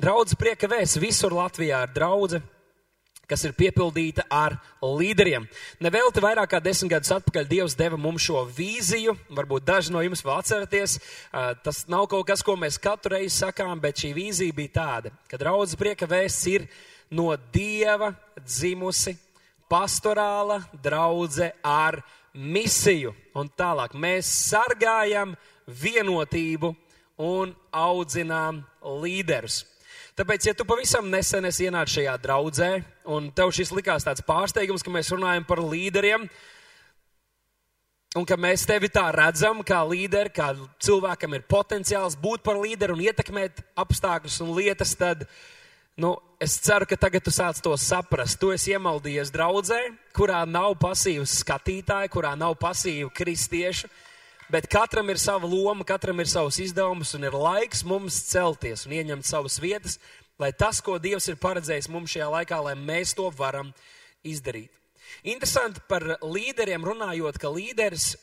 Draudz prieka vēsts visur Latvijā ir draudze, kas ir piepildīta ar līderiem. Nevelti vairāk kā desmit gadus atpakaļ Dievs deva mums šo vīziju, varbūt daži no jums vēl atceraties. Tas nav kaut kas, ko mēs katru reizi sakām, bet šī vīzija bija tāda, ka draudz prieka vēsts ir no Dieva dzimusi pastorāla draudze ar misiju. Un tālāk mēs sargājam vienotību un audzinām līderus. Tāpēc, ja tu pavisam nesen esi ienācis šajā draudzē, un tev šis likās tāds pārsteigums, ka mēs runājam par līderiem, un ka mēs tevi tā redzam, kā līderi, kā cilvēkam ir potenciāls būt par līderi un ietekmēt apstākļus un lietas, tad nu, es ceru, ka tagad tu sāc to saprast. Tu esi iemaldījies draudzē, kurā nav pasīvas skatītāji, kurā nav pasīvu kristiešu, bet katram ir sava loma, katram ir savs izdevums un ir laiks mums celties un ieņemt savas vietas, lai tas, ko Dievs ir paredzējis mums šajā laikā, lai mēs to varam izdarīt. Interesanti par līderiem runājot, ka līderis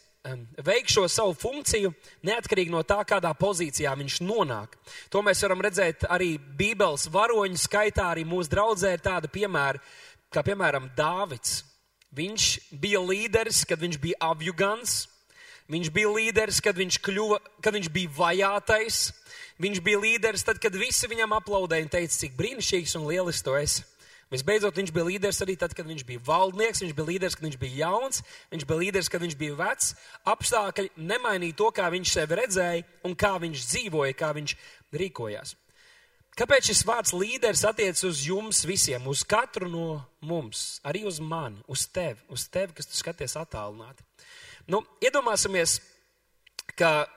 veik šo savu funkciju neatkarīgi no tā, kādā pozīcijā viņš nonāk. To mēs varam redzēt arī Bībeles varoņu skaitā, arī mūsu draudzē ir tāda piemēra, kā piemēram Dāvids. Viņš bija līderis, kad viņš bija avjugans, viņš bija līderis, kad viņš, kļuva, kad viņš bija vajātais, viņš bija līderis tad, kad visi viņam aplaudēja un teica, cik brīnišķīgs un lielisks tu esi. Visbeidzot, viņš bija līderis arī tad, kad viņš bija valdnieks, viņš bija līderis, kad viņš bija jauns, viņš bija līderis, kad viņš bija vecs. Apstākļi nemainīja to, kā viņš sevi redzēja un kā viņš dzīvoja, kā viņš rīkojās. Kāpēc šis vārds līderis attiec uz jums visiem, uz katru no mums, arī uz mani, uz tevi, uz tevi, kas tu skaties attālināti? Nu, iedomāsimies, ka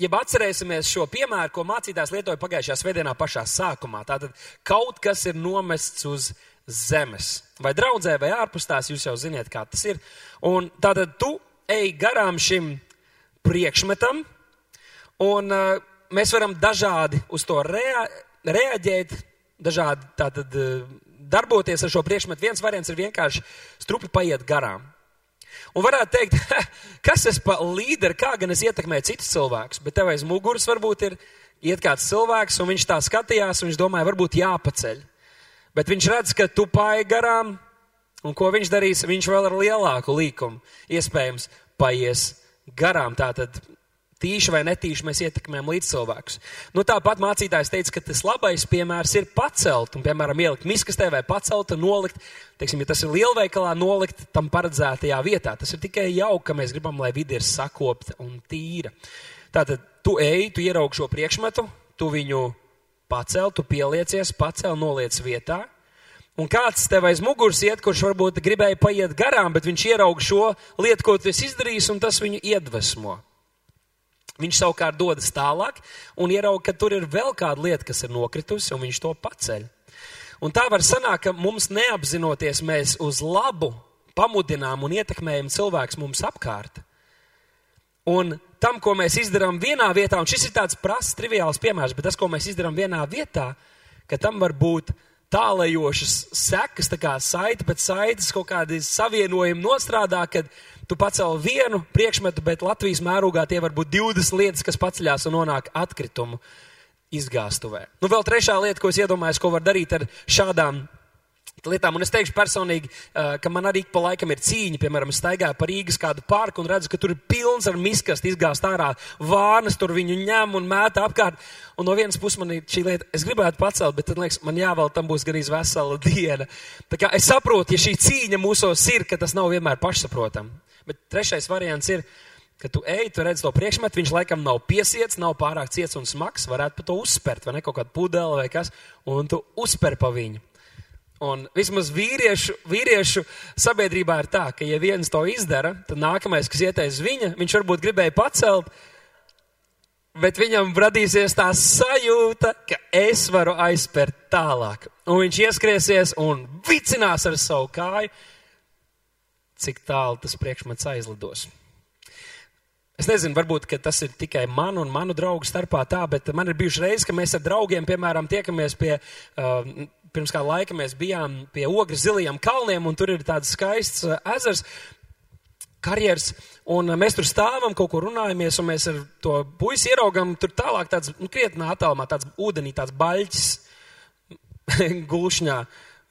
ja atcerēsimies šo piemēru, ko mācītājs lietoja pagājušajā svētdienā pašā sākumā, tātad kaut kas ir nomests uz zemes. Vai draudzē, vai ārpus tās, jūs jau ziniet, kā tas ir. Un tātad tu ej garām šim priekšmetam, un uh, mēs varam dažādi uz to rea reaģēt, dažādi tātad uh, darboties ar šo priekšmetu. Viens variants ir vienkārši strupi paiet garām. Un varētu teikt, kas es pa līderi, kā gan es ietekmēju citus cilvēkus, bet tev aiz muguras varbūt ir iet kāds cilvēks, un viņš tā skatījās, un viņš domāja, varbūt jāpaceļ. Bet viņš redz, ka tu pāji garām, un ko viņš darīs, viņš vēl ar lielāku līkumu iespējams paies garām. Tātad tīši vai netīši mēs ietekmējam līdz cilvēkus. Nu, tāpat mācītājs teica, ka tas labais piemērs ir pacelt, un, piemēram, ielikt miskastē vai pacelt un nolikt, teiksim, ja tas ir lielveikalā, nolikt tam paredzētajā vietā. Tas ir tikai jauki, ka mēs gribam, lai vidi ir sakopta un tīra. Tātad tu ej, tu ieraugi šo priekšmetu, tu viņu pacel, tu pieliecies, pacel, noliec vietā. Un kāds tev aiz muguras iet, kurš varbūt gribēja paiet garām, bet viņš ieraug šo lietu, ko tu esi izdarījis, un tas viņu iedvesmo. Viņš savukārt dodas tālāk un ieraudzīja, ka tur ir vēl kāda lieta, kas ir nokritusi, un viņš to paceļ. Un tā var sanākt, ka mums neapzinoties mēs uz labu pamudinām un ietekmējam cilvēks mums apkārt. Un tam, ko mēs izdarām vienā vietā, un šis ir tāds prasts, triviāls piemērs, bet tas, ko mēs izdarām vienā vietā, ka tam var būt tālējošas sekas, tā kā saite pēc saites, kaut kādi savienojumi nostrādā, kad tu pacēl vienu priekšmetu, bet Latvijas mērogā tie var būt 20 lietas, kas paceļās un nonāk atkritumu izgāstuvē. Nu, vēl trešā lieta, ko es iedomājos, ko var darīt ar šādām lietām. Un es teikšu personīgi, ka man arī pa laikam ir cīņa. Piemēram, es staigāju pa Rīgas kādu parku un redzu, ka tur ir pilns ar miskast izgāzt ārā vārnas, tur viņu ņem un mēta apkārt. Un no vienas puses man ir šī lieta, es gribētu pacelt, bet tad liekas, man jāvēl tam būs gan vesela diena. Tā kā es saprotu, ja šī cīņa mūsos ir, ka tas nav vienmēr pašsaprotam. Bet trešais variants ir, ka tu ej, tu redz to priekšmetu, viņš laikam nav piesiets, nav pārāk ciets un smags, varētu pa to uzspērt, vai ne kaut kādu pudeli vai kas, un tu uzspēr pa viņu. Un vismaz vīriešu, vīriešu sabiedrībā ir tā, ka, ja viens to izdara, tad nākamais, kas ieteiks viņa, viņš varbūt gribēja pacelt, bet viņam radīsies tā sajūta, ka es varu aizspērt tālāk. Un viņš ieskriesies un vicinās ar savu kāju, cik tālu tas priekšmets aizlidos. Es nezinu, varbūt tas ir tikai man un manu draugu starpā tā, bet man ir bijuši reizes, ka mēs ar draugiem, piemēram, tiekamies pie. Uh, Pirms kāda laika mēs bijām pie ogres zilajiem kalniem, un tur ir tāds skaists uh, ezers, karjeras, un uh, mēs tur stāvam, kaut ko runājamies, un mēs ar to puisi ieraugam, tur tālāk tāds, nu, krietnā attālumā tāds ūdenī, tāds baļķis. gulšņā.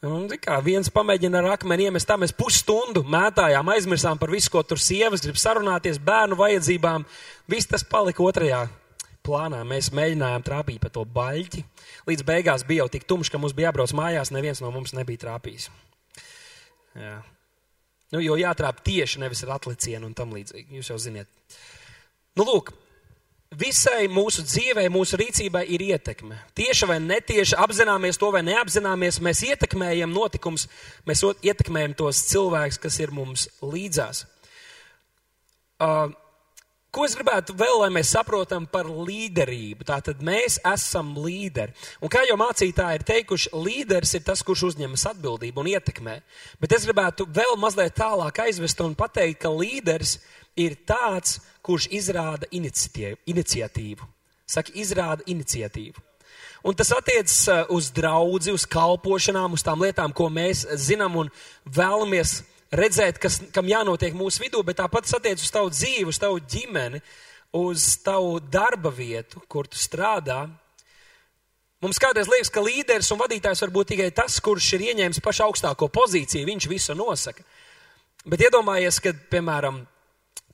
Un, kā, viens pamēģina ar akmeni iemest, tā mēs pusstundu mētājām, aizmirsām par visu, ko tur sievas grib sarunāties, bērnu vajadzībām. Viss tas palika otrajā plānā. Mēs mēģinājām trāpīt pa to baļķi. Līdz beigās bija jau tik tumšs, ka mums bija jābrauc mājās, neviens no mums nebija trāpījis. Jā. Nu, jo jātrāp tieši nevis ar atlicienu un tam līdzīgi. Jūs jau ziniet. Nu, lūk, visai mūsu dzīvei, mūsu rīcībai ir ietekme. Tieši vai netieši apzināmies to vai neapzināmies, mēs ietekmējam notikumus, mēs ietekmējam tos cilvēkus, kas ir mums līdzās. Uh, Ko es gribētu vēl, lai mēs saprotam par līderību? Tātad mēs esam līderi. Un kā jau mācītāji ir teikuši, līderis ir tas, kurš uzņemas atbildību un ietekmē. Bet es gribētu vēl mazliet tālāk aizvest un pateikt, ka līderis ir tāds, kurš izrāda iniciatīvu. Saka, izrāda iniciatīvu. Un tas attiecas uh, uz draugu, uz kalpošanām, uz tām lietām, ko mēs zinām un vēlamies redzēt, kas, kam jānotiek mūsu vidū, bet tāpat satiec uz tavu dzīvi, uz tavu ģimeni, uz tavu darba vietu, kur tu strādā. Mums kādreiz liekas, ka līderis un vadītājs var būt tikai tas, kurš ir ieņēmis pašu augstāko pozīciju, viņš visu nosaka. Bet iedomājies, ka, piemēram,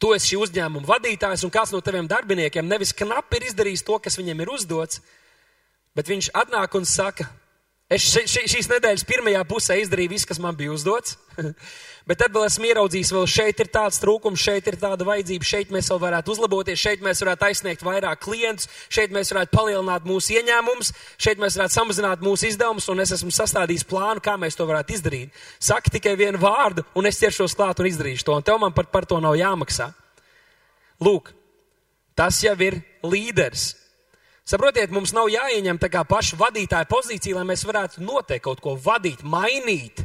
tu esi šī uzņēmuma vadītājs un kāds no taviem darbiniekiem nevis knapi ir izdarījis to, kas viņam ir uzdots, bet viņš atnāk un saka, es šīs nedēļas pirmajā pusē izdarīju visu, kas man bija uzdots. Bet tad vēl esmu ieraudzījis, vēl šeit ir tāds trūkums, šeit ir tāda vajadzība, šeit mēs vēl varētu uzlaboties, šeit mēs varētu aizsniegt vairāk klientus, šeit mēs varētu palielināt mūsu ieņēmumus, šeit mēs varētu samazināt mūsu izdevumus, un es esmu sastādījis plānu, kā mēs to varētu izdarīt. Saki tikai vienu vārdu, un es ķeršos klāt un izdarīšu to, un tev man par, par to nav jāmaksā. Lūk, tas jau ir līderis. Saprotiet, mums nav jāieņem tā kā paša vadītāja pozīcija, lai mēs varētu noteikt kaut ko vadīt, mainīt.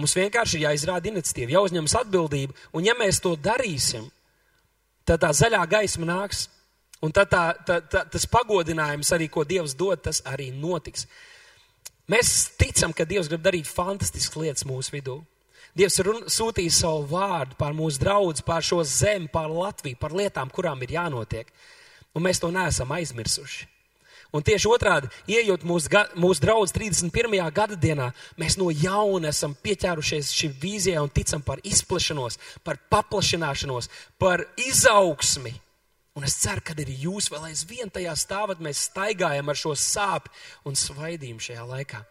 Mums vienkārši ir jāizrāda iniciatīva, jāuzņemas atbildība, un ja mēs to darīsim, tad tā zaļā gaisma nāks, un tad tā, tā, tā, tas pagodinājums arī, ko Dievs dod, tas arī notiks. Mēs ticam, ka Dievs grib darīt fantastiskas lietas mūsu vidū. Dievs ir sūtījis savu vārdu pār mūsu draugu, pār šo zemi, pār Latviju, par lietām, kurām ir jānotiek. Un mēs to neesam aizmirsuši. Un tieši otrādi, ieejot mūsu, mūsu draugu 31. gada dienā, mēs no jauna esam pieķērušies šī vīzijai un ticam par izplešanos, par paplašināšanos, par izaugsmi. Un es ceru, ka arī jūs vēl aizvien tajā stāvat, mēs staigājam ar šo sāpju un svaidījumu šajā laikā.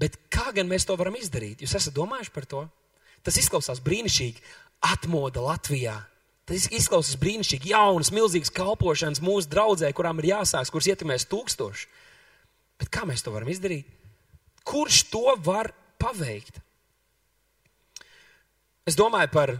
Bet kā gan mēs to varam izdarīt? Jūs esat domājuši par to? Tas izklausās brīnišķīgi. Atmoda Latvijā Tas izklausās brīnišķīgi, jaunas, milzīgas kalpošanas mūsu draudzē, kurām ir jāsāks, kuras ietekmēs tūkstoši. Bet kā mēs to varam izdarīt? Kurš to var paveikt? Es domāju par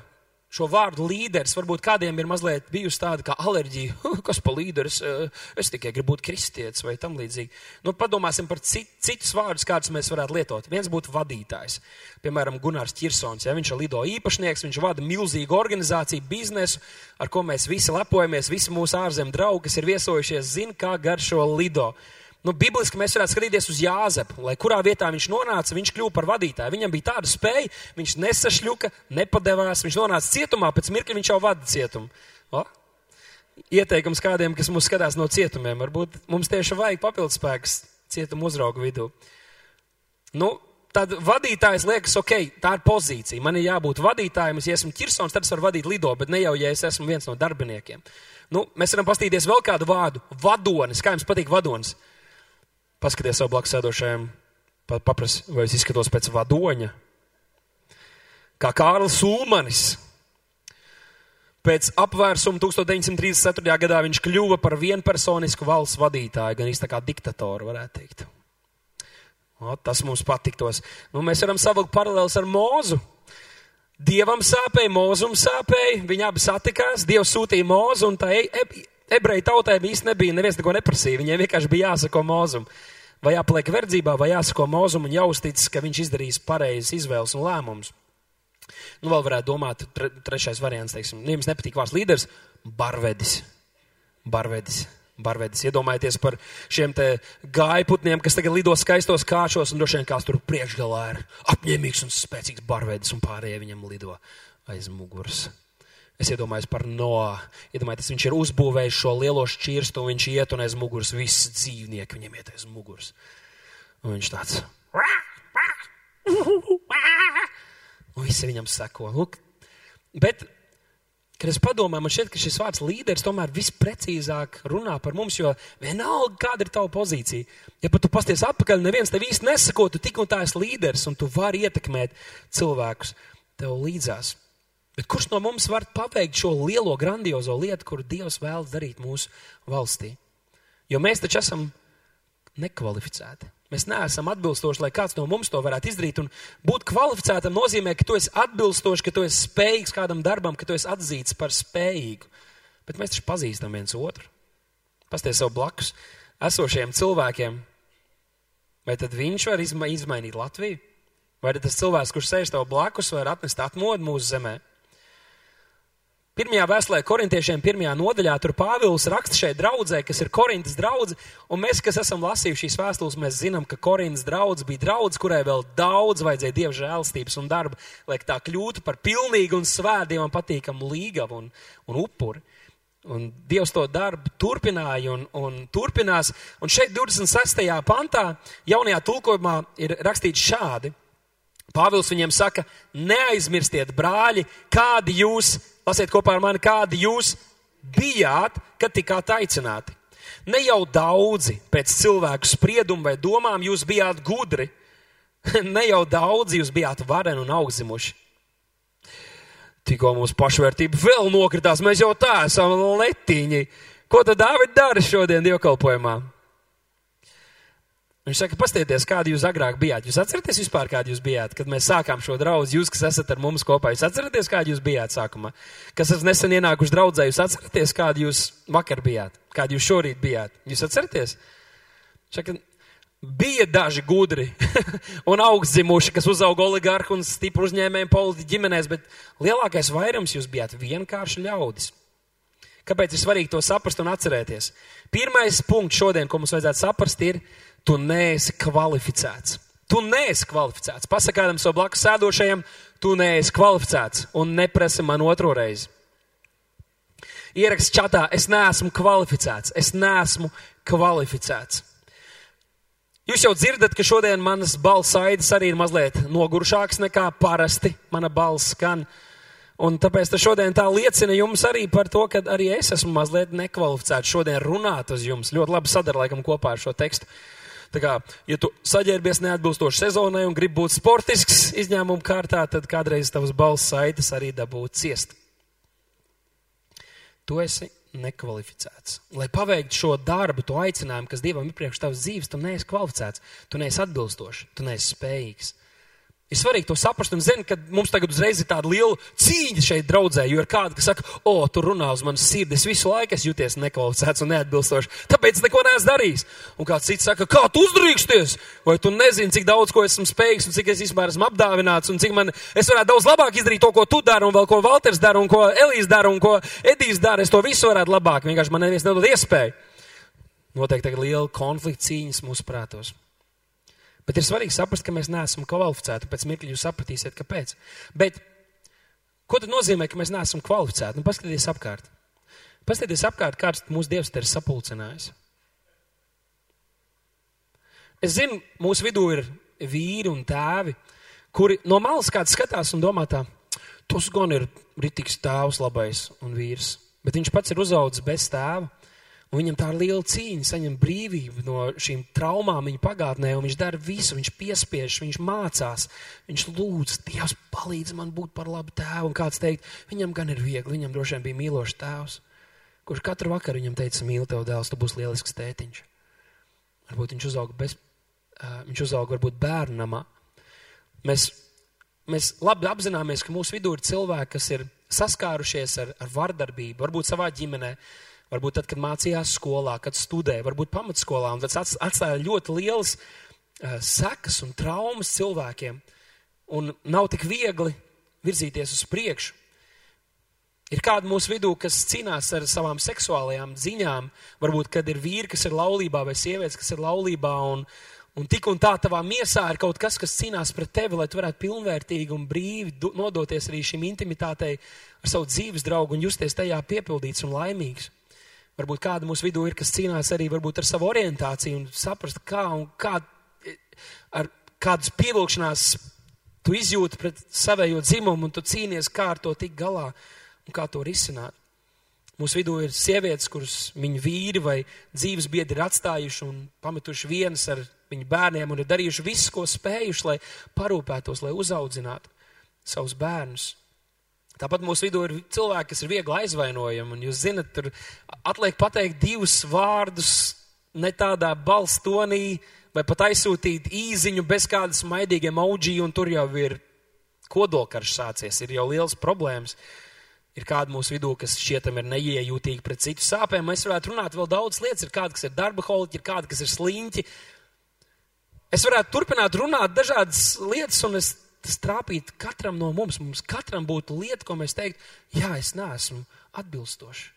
šo vārdu līderis. Varbūt kādiem ir mazliet bijusi tāda kā alerģija, kas pa līderis, eh, es tikai gribu būt kristietis vai tam līdzīgi. Nu, padomāsim par cit, citus vārdus, kādus mēs varētu lietot. Viens būtu vadītājs. Piemēram, Gunārs Čirsons. Ja, viņš ir lido īpašnieks, viņš vada milzīgu organizāciju, biznesu, ar ko mēs visi lepojamies. Visi mūsu ārzemju draugi, kas ir viesojušies, zina, kā garšo lido. Nu, bibliski mēs varētu skatīties uz Jāzepu, lai kurā vietā viņš nonāca, viņš kļuva par vadītāju. Viņam bija tāda spēja, viņš nesašļuka, nepadevās, viņš nonāca cietumā, pēc mirkļa viņš jau vada cietumu. O? Ieteikums kādiem, kas mūs skatās no cietumiem, varbūt mums tieši vajag papildus spēks cietuma uzraugu vidū. Nu, tad vadītājs liekas, ok, tā ir pozīcija. Man ir jābūt vadītājam, es esmu ķirsons, tad es varu vadīt lido, bet ne jau, ja es esmu viens no darbiniekiem. Nu, mēs varam pastīties vēl kādu vārdu - vadonis. Kā jums patīk vadonis? Paskaties savu blakus sēdošajam, paprasti, vai es izskatos pēc vadoņa. Kā Kārlis Ulmanis. Pēc apvērsuma 1934. gadā viņš kļuva par vienpersonisku valsts vadītāju, gan īstenībā kā diktatoru, varētu teikt. O, tas mums patiktos. Nu, mēs varam savilkt paralēlus ar mūzu. Dievam sāpēja, mūzum sāpēja, viņi abi satikās, Dievs sūtīja mūzu, un tā e e ebreju tautai īsti nebija, neviens neko neprasīja, viņiem vienkārši bija jāsako mūzum vai jāpaliek verdzībā, vai jāsako mūzum un jāuztic, ka viņš izdarīs pareizes izvēles un lēmumus. Nu, vēl varētu domāt, tre, trešais variants, teiksim, nu, jums nepatīk vārds līderis, barvedis. Barvedis. Barvedis. Iedomājieties par šiem te gājputniem, kas tagad lido skaistos kāšos, un droši vien kāds tur priekšgalā ir apņēmīgs un spēcīgs barvedis, un pārējie viņam lido aiz muguras. Es iedomājos par Noā. Iedomājieties, viņš ir uzbūvējis šo lielo šķirstu, un viņš iet un aiz muguras visi dzīvnieki viņam iet aiz muguras. Un viņš tāds. Un visi viņam seko. Lūk. Bet, kad es padomāju, man šķiet, ka šis vārds līderis tomēr visprecīzāk runā par mums, jo vienalga, kāda ir tava pozīcija. Ja pat tu pasties atpakaļ, neviens tev īsti nesako, tu tik un tā esi līderis, un tu vari ietekmēt cilvēkus tev līdzās. Bet kurš no mums var paveikt šo lielo, grandiozo lietu, kuru Dievs vēlas darīt mūsu valstī? Jo mēs taču esam nekvalificēti. Mēs neesam atbilstoši, lai kāds no mums to varētu izdarīt. Un būt kvalificētam nozīmē, ka tu esi atbilstošs, ka tu esi spējīgs kādam darbam, ka tu esi atzīts par spējīgu. Bet mēs taču pazīstam viens otru. Pasties sev blakus esošiem cilvēkiem. Vai tad viņš var izma izmainīt Latviju? Vai tas cilvēks, kurš sēž tev blakus, var atnest atmodu mūsu zemē? Pirmajā vēstulē korintiešiem, pirmajā nodaļā, tur Pāvils raksta šeit draudzē, kas ir Korintas draudze, un mēs, kas esam lasījuši šīs vēstules, mēs zinām, ka Korintas draudze bija draudze, kurai vēl daudz vajadzēja dieva žēlstības un darba, lai tā kļūtu par pilnīgu un svētdievam patīkamu līgavu un, un upuri. Un Dievs to darbu turpināja un, un turpinās. Un šeit 26. pantā jaunajā tulkojumā ir rakstīts šādi. Pāvils viņiem saka, neaizmirstiet, brāļi, kādi jūs, lasiet kopā ar mani, kādi jūs bijāt, kad tikāt aicināti. Ne jau daudzi pēc cilvēku spriedumu vai domām jūs bijāt gudri, ne jau daudzi jūs bijāt vareni un augzimuši. Tikko mūsu pašvērtība vēl nokritās, mēs jau tā esam letiņi. Ko tad Dāvid dara šodien dievkalpojumā? Viņš saka, pastieties, kādi jūs agrāk bijāt. Jūs atceraties vispār, kādi jūs bijāt, kad mēs sākām šo draugu? Jūs, kas esat ar mums kopā, jūs atceraties, kādi jūs bijāt sākumā? Kas esat nesen ienākuši draudzē, jūs atceraties, kādi jūs vakar bijāt, kādi jūs šorīt bijāt? Jūs atceraties? Saka, bija daži gudri un augstzimuši, kas uzauga oligarhu un stipru uzņēmēju politiķu ģimenēs, bet lielākais vairums jūs bijāt vienkārši ļaudis. Kāpēc ir svarīgi to saprast un atcerēties? Pirmais punkts šodien, ko mums vajadzētu saprast, ir, tu neesi kvalificēts. Tu neesi kvalificēts. Pasakādam savu blakus sēdošajam, tu neesi kvalificēts un neprasa man otro reizi. Ieraksts čatā, es neesmu kvalificēts, es neesmu kvalificēts. Jūs jau dzirdat, ka šodien manas balss aidas arī ir mazliet nogurušāks nekā parasti mana balss skan. Un tāpēc šodien tā liecina jums arī par to, ka arī es esmu mazliet nekvalificēts šodien runāt uz jums. Ļoti labi sadara laikam kopā ar šo tekstu. Tā kā, ja tu saģērbies neatbilstoši sezonai un gribi būt sportisks izņēmuma kārtā, tad kādreiz tavas balss saites arī dabūt ciest. Tu esi nekvalificēts. Lai paveiktu šo darbu, to aicinājumu, kas Dievam ir priekš tavas dzīves, tu neesi kvalificēts, tu neesi atbilstošs, tu neesi spējīgs. Ir svarīgi to saprast un zināt, ka mums tagad uzreiz ir tāda liela cīņa šeit draudzē, jo ir kāda, kas saka, o, tu runā uz manas sirdi, es visu laiku esmu jūties nekvalificēts un neatbilstošs, tāpēc neko neesmu darījis. Un kāds cits saka, kā tu uzdrīksties, vai tu nezini, cik daudz ko esmu spējīgs un cik es vispār esmu apdāvināts un cik man, es varētu daudz labāk izdarīt to, ko tu dari un vēl ko Valters dara un ko Elīs dara un ko Edijs dara, es to visu varētu labāk, vienkārši man neviens nedod iespēju. Noteikti tagad liela konflikta cīņas mūsu prātos. Bet ir svarīgi saprast, ka mēs neesam kvalificēti. Pēc mirkļa jūs sapratīsiet, kāpēc. Bet ko tad nozīmē, ka mēs neesam kvalificēti? Nu, paskatieties apkārt. Paskatieties apkārt, kāds mūsu dievs ir sapulcinājis. Es zinu, mūsu vidū ir vīri un tēvi, kuri no malas kāds skatās un domā tā, tas gan ir rītīgs tēvs, labais un vīrs, bet viņš pats ir uzaudzis bez tēva. Un viņam tā ir liela cīņa, saņem brīvību no šīm traumām viņa pagātnē, un viņš dara visu, viņš piespiež, viņš mācās, viņš lūdz, Dievs, palīdz man būt par labu tēvu. Un kāds teikt, viņam gan ir viegli, viņam droši vien bija mīlošs tēvs, kurš katru vakaru viņam teica, mīl tev dēls, tu būsi lielisks tētiņš. Varbūt viņš uzauga bez, uh, viņš uzauga varbūt bērnu namā. Mēs, mēs labi apzināmies, ka mūsu vidū ir cilvēki, kas ir saskārušies ar, ar vardarbību, varbūt savā ģimenē varbūt tad, kad mācījās skolā, kad studēja, varbūt pamatskolā, un tas atstāja ļoti lielas uh, sekas un traumas cilvēkiem, un nav tik viegli virzīties uz priekšu. Ir kādi mūsu vidū, kas cīnās ar savām seksuālajām ziņām, varbūt, kad ir vīri, kas ir laulībā, vai sievietes, kas ir laulībā, un, un tik un tā tavā miesā ir kaut kas, kas cīnās pret tevi, lai tu varētu pilnvērtīgi un brīvi nodoties arī šim intimitātei ar savu dzīves draugu un justies tajā piepildīts un laimīgs. Varbūt kāda mūsu vidū ir, kas cīnās arī ar savu orientāciju un saprast, kā un kā ar kādas pievilkšanās tu izjūti pret savējo dzimumu un tu cīnies, kā ar to tikt galā un kā to risināt. Mūsu vidū ir sievietes, kuras viņu vīri vai dzīves biedri ir atstājuši un pametuši vienas ar viņu bērniem un ir darījuši visu, ko spējuši, lai parūpētos, lai uzaudzinātu savus bērnus. Tāpat mūsu vidū ir cilvēki, kas ir viegli aizvainojami, un jūs zinat, tur atliek pateikt divus vārdus ne tādā balstonī, vai pat aizsūtīt īziņu bez kādas maidīgiem auģī, un tur jau ir kodolkarš sācies, ir jau liels problēmas. Ir kādi mūsu vidū, kas šķietam ir neiejūtīgi pret citu sāpēm. Mēs varētu runāt vēl daudz lietas. Ir kādi, kas ir darba holiķi, ir kādi, kas ir sliņķi. Es varētu turpināt runāt dažādas lietas, un es, tas trāpītu katram no mums. Mums katram būtu lieta, ko mēs teiktu, jā, es neesmu atbilstošs.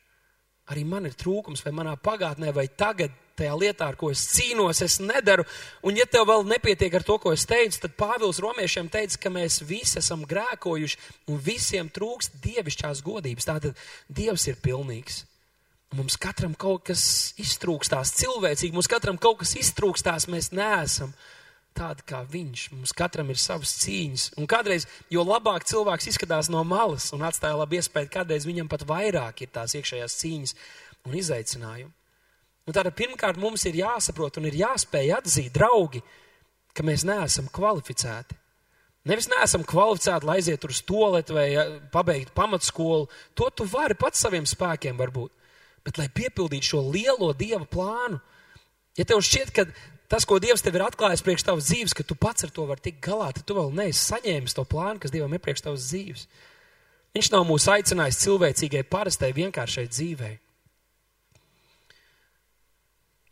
Arī man ir trūkums, vai manā pagātnē, vai tagad tajā lietā, ar ko es cīnos, es nedaru. Un, ja tev vēl nepietiek ar to, ko es teicu, tad Pāvils Romiešiem teica, ka mēs visi esam grēkojuši un visiem trūkst dievišķās godības. Tātad Dievs ir pilnīgs. Mums katram kaut kas iztrūkstās, cilvēcīgi mums katram kaut kas iztrūkstās, mēs neesam tādi kā viņš. Mums katram ir savas cīņas. Un kādreiz, jo labāk cilvēks izskatās no malas un atstāja labu iespēju, kādreiz viņam pat vairāk ir tās iekšējās cīņas un izaicinājumi. Un tātad pirmkārt mums ir jāsaprot un ir jāspēj atzīt, draugi, ka mēs neesam kvalificēti. Nevis neesam kvalificēti, lai aizietu uz toleti vai pabeigtu pamatskolu. To tu vari pats saviem spēkiem varbūt. Bet, lai piepildītu šo lielo dieva plānu, ja tev šķiet, ka tas, ko Dievs tev ir atklājis priekš tavas dzīves, ka tu pats ar to vari tikt galā, tad tu vēl neesi saņēmis to plānu, kas Dievam ir priekš tavas dzīves. Viņš nav mūs aicinājis cilvēcīgai, parastai, vienkāršai dzīvei.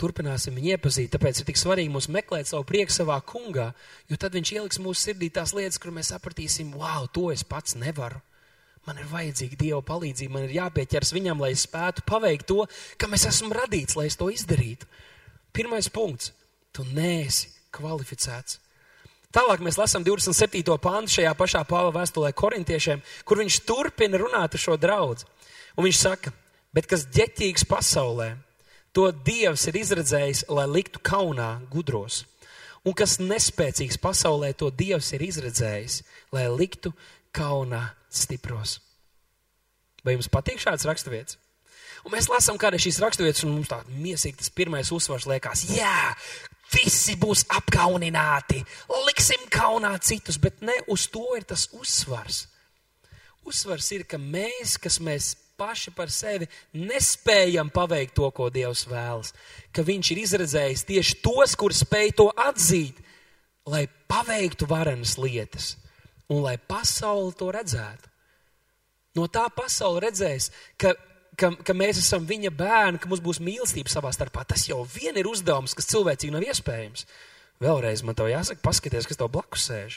Turpināsim viņu iepazīt, tāpēc ir tik svarīgi mums meklēt savu prieku savā kungā, jo tad viņš ieliks mūsu sirdī tās lietas, kur mēs sapratīsim, wow, to es pats nevaru. Man ir vajadzīga Dieva palīdzība, man ir jāpieķers viņam, lai es spētu paveikt to, kam es esmu radīts, lai es to izdarītu. Pirmais punkts Tu neesi kvalificēts. Tālāk mēs lasām 27. pāntu šajā pašā Pāvila vēstulē korintiešiem, kur viņš turpina runāt ar šo draugu. Un viņš saka, bet kas ģeķīgs pasaulē, to Dievs ir izredzējis, lai liktu kaunā gudros. Un kas nespēcīgs pasaulē, to Dievs ir izredzējis, lai liktu kaunā stipros. Vai jums patīk šāds raksturvietas? Un mēs lasām kādreiz šīs raksturvietas, un mums tā miesīgi tas pirmais uzsvars liekas, jā, visi būs apkaunināti, liksim kaunā citus, bet ne uz to ir tas uzsvars. Uzsvars ir, ka mēs, kas mēs paši par sevi nespējam paveikt to, ko Dievs vēlas, ka Viņš ir izredzējis tieši tos, kur spēj to atzīt, lai paveiktu varenas lietas un lai pasauli to redzētu. No tā pasaule redzēs, ka ka, ka mēs esam viņa bērni, ka mums būs mīlestība savā starpā. Tas jau vien ir uzdevums, kas cilvēcīgi nav iespējams. Vēlreiz man te jāsaka, paskaties, kas tev blakus sēž.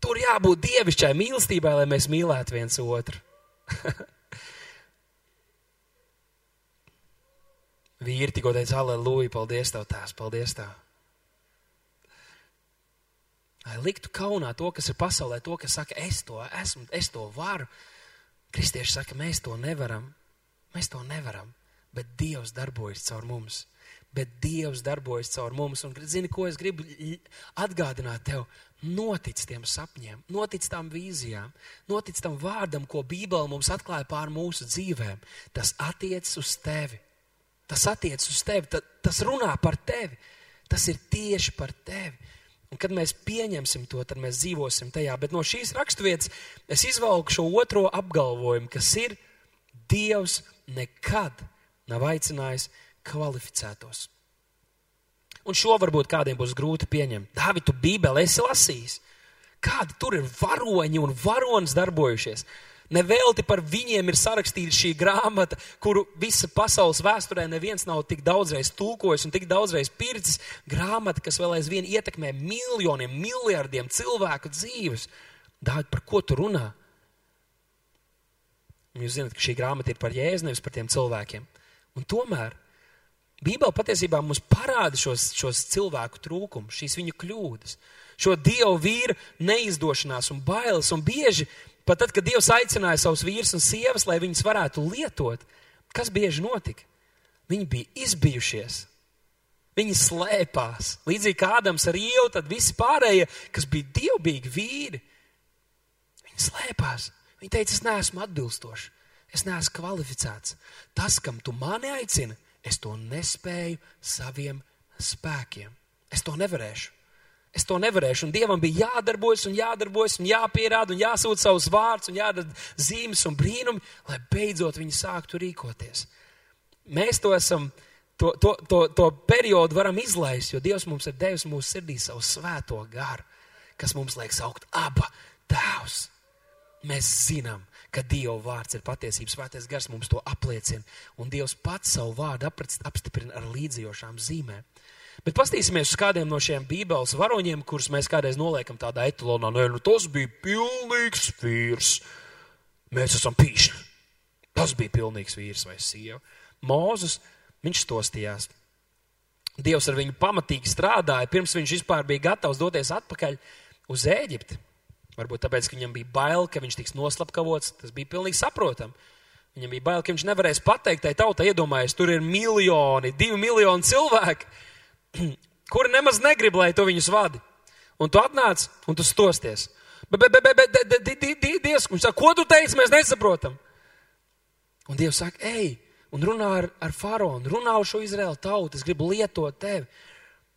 Tur jābūt dievišķai mīlestībai, lai mēs mīlētu viens otru. Vīri tikko teica, aleluja, paldies tev, tās, paldies tev. Lai liktu kaunā to, kas ir pasaulē, to, kas saka, es to esmu, es to varu. Kristieši saka, mēs to nevaram. Mēs to nevaram. Bet Dievs darbojas caur mums. Bet Dievs darbojas caur mums. Un, zini, ko es gribu atgādināt tev? Notic tiem sapņiem, notic tām vīzijām, notic tam vārdam, ko Bībele mums atklāja pār mūsu dzīvēm. Tas attiecas uz tevi. Tas attiecas uz tevi, tas runā par tevi. Tas ir tieši par tevi. Un kad mēs pieņemsim to, tad mēs dzīvosim tajā. Bet no šīs raksturvietas es izvelku šo otro apgalvojumu, kas ir Dievs nekad nav aicinājis kvalificētos. Un šo varbūt kādiem būs grūti pieņemt. Dāvid, tu Bībeli esi lasījis. Kādi tur ir varoņi un varonas darbojušies? Nevelti par viņiem ir sarakstīta šī grāmata, kuru visa pasaules vēsturē neviens nav tik daudzreiz tulkojis un tik daudzreiz pircis. Grāmata, kas vēl aizvien ietekmē miljoniem, miljardiem cilvēku dzīves. Dāvidi, par ko tu runā? Jūs zināt, ka šī grāmata ir par jēzu, nevis par tiem cilvēkiem. Un tomēr Bībele patiesībā mums parāda šos, šos cilvēku trūkumus, šīs viņu kļūdas, šo dievu vīru neizdošanās un bailes. Un bieži Pat tad, kad Dievs aicināja savus vīrus un sievas, lai viņus varētu lietot, kas bieži notika? Viņi bija izbijušies. Viņi slēpās. Līdzīgi kā Ādams ar ievu, tad visi pārējie, kas bija dievbijīgi vīri, viņi slēpās. Viņi teica, es neesmu atbilstošs, es neesmu kvalificēts. Tas, kam tu mani aicini, es to nespēju saviem spēkiem. Es to nevarēšu. Es to nevarēšu. Un Dievam bija jādarbojas un jādarbojas un jāpierāda un jāsūt savus vārdus un jādara zīmes un brīnumi, lai beidzot viņi sāktu rīkoties. Mēs to esam, to, to, to, to periodu varam izlaist, jo Dievs mums ir devis mūsu sirdī savu svēto garu, kas mums liek saukt aba tēvs. Mēs zinām, ka Dieva vārds ir patiesības svētais gars, mums to apliecina, un Dievs pats savu vārdu apstiprina ar līdzjošām zīmēm. Bet paskatīsimies uz kādiem no šiem Bībeles varoņiem, kurus mēs kādreiz noliekam tādā etalonā. Nē, nu, tas bija pilnīgs vīrs. Mēs esam pīšņi. Tas bija pilnīgs vīrs vai sieva. Mūzes, viņš stostījās. Dievs ar viņu pamatīgi strādāja, pirms viņš vispār bija gatavs doties atpakaļ uz Ēģipti. Varbūt tāpēc, ka viņam bija bail, ka viņš tiks noslapkavots. Tas bija pilnīgi saprotami. Viņam bija bail, ka viņš nevarēs pateikt tai tautai, iedomājies, tur ir miljoni, divi miljoni cilvēku kuri nemaz negrib, lai tu viņus vadi. Un tu atnāc un tu stosties. Bet, bet, bet, bet, bet, bet Dievs, viņš saka, ko tu teici, mēs nesaprotam. Un Dievs saka, ej, un runā ar, ar faraonu, runā uz šo Izraēlu tautu, es gribu lietot tevi.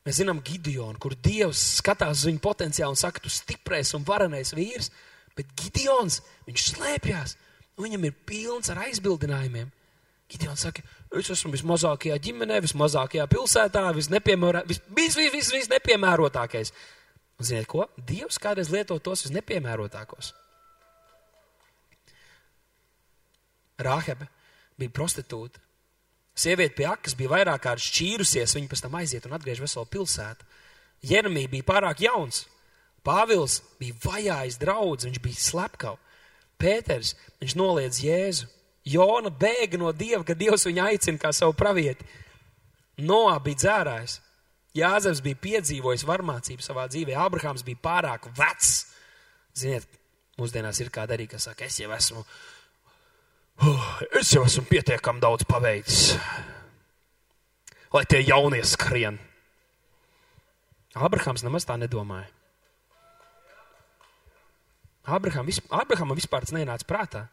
Mēs zinām Gideonu, kur Dievs skatās uz viņu potenciālu un saka, tu stiprais un varenais vīrs, bet Gideons, viņš slēpjas, un viņam ir pilns ar aizbildinājumiem. Gideons saka, Es esmu vismazākajā ģimenē, vismazākajā pilsētā, visnepiemērā, vis, vis, vis, vis, visnepiemērotākais. Un ziniet ko? Dievs kādreiz lieto tos visnepiemērotākos. Rāhebe bija prostitūta. Sieviete pie akas bija vairāk kārt šķīrusies, viņa pēc tam aiziet un atgriež veselu pilsētu. Jeremija bija pārāk jauns. Pāvils bija vajājis draudz, viņš bija slepkavs. Pēters, viņš noliedz Jēzu. Jona bēga no Dieva, kad Dievs viņu aicina kā savu pravieti. Noā bija dzērājs. Jāzeps bija piedzīvojis varmācību savā dzīvē. Abrahams bija pārāk vecs. Ziniet, mūsdienās ir kāda arī, kas saka, es jau esmu, uh, es jau esmu pietiekami daudz paveicis, lai tie jaunie skrien. Abrahams nemaz tā nedomāja. Abraham, Abrahamam vispār tas nenāca prātā.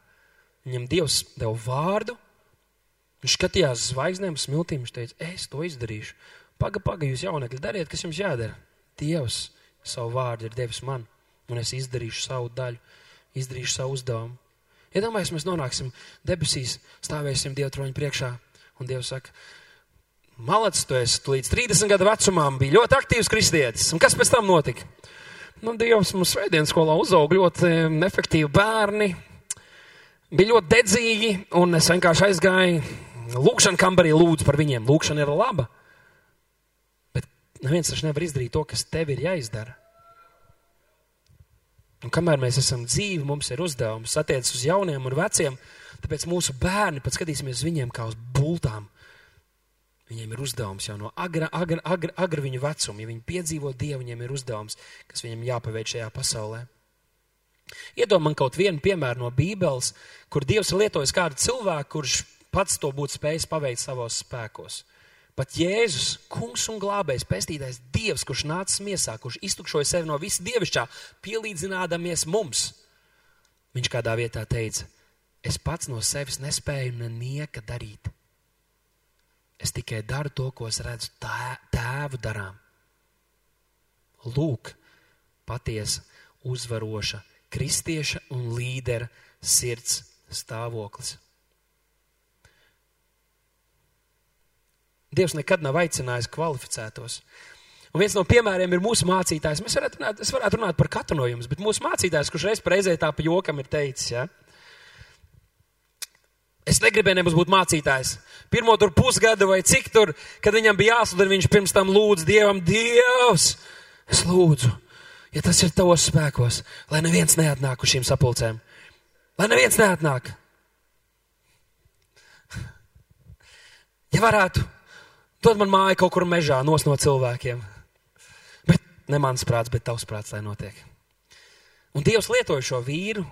Viņam Dievs deva vārdu. Viņš skatījās zvaigznēm, smiltīm. Viņš teica, es to izdarīšu. Paga, paga, jūs jaunekļi, dariet, kas jums jādara. Dievs savu vārdu ir devis man, un es izdarīšu savu daļu, izdarīšu savu uzdevumu. Iedomājieties, ja mēs nonāksim debesīs, stāvēsim Dieva troņa priekšā, un Dievs saka, Malacis, tu esi līdz 30 gadu vecumam, bija ļoti aktīvs kristietis. Un kas pēc tam notika? Nu, Dievs mums svētdienas skolā uzauga ļoti efektīvi bērni, bija ļoti dedzīgi, un es vienkārši aizgāju lūkšanā kambarī, lūdzu par viņiem. Lūkšana ir laba. Bet neviens taču nevar izdarīt to, kas tev ir jāizdara. Un kamēr mēs esam dzīvi, mums ir uzdevums attiecas uz jauniem un veciem, tāpēc mūsu bērni pat skatīsimies uz viņiem kā uz bultām. Viņiem ir uzdevums jau no agra, agra, agra, agra viņu vecuma. Ja viņi piedzīvo Dievu, viņiem ir uzdevums, kas viņiem jāpaveic šajā pasaulē. Iedomājieties kaut vienu piemēru no Bībeles, kur Dievs ir lietojis kādu cilvēku, kurš pats to būtu spējis paveikt savos spēkos. Pat Jēzus, kungs un glābējs, pestītais Dievs, kurš nācis miesā, kurš iztukšoja sevi no visa dievišķā, pielīdzinādamies mums, viņš kādā vietā teica: Es pats no sevis nespēju nenieka darīt. Es tikai daru to, ko es redzu tā, tēvu darām. Lūk, patiesa, uzvaroša kristieša un līdera sirds stāvoklis. Dievs nekad nav aicinājis kvalificētos. Un viens no piemēriem ir mūsu mācītājs. Mēs varētu runāt, varētu runāt par katru no jums, bet mūsu mācītājs, kurš reiz reizē tā pa jokam ir teicis, ja? Es negribēju nemaz būt mācītājs. Pirmo tur pusgadu vai cik tur, kad viņam bija jāsludina, viņš pirms tam lūdz Dievam, Dievs, es lūdzu, ja tas ir tavos spēkos, lai neviens neatnāk uz šīm sapulcēm. Lai neviens neatnāk. Ja varētu, dod man māju kaut kur mežā, nos no cilvēkiem. Bet ne mans prāts, bet tavs prāts, lai notiek. Un Dievs lietoja šo vīru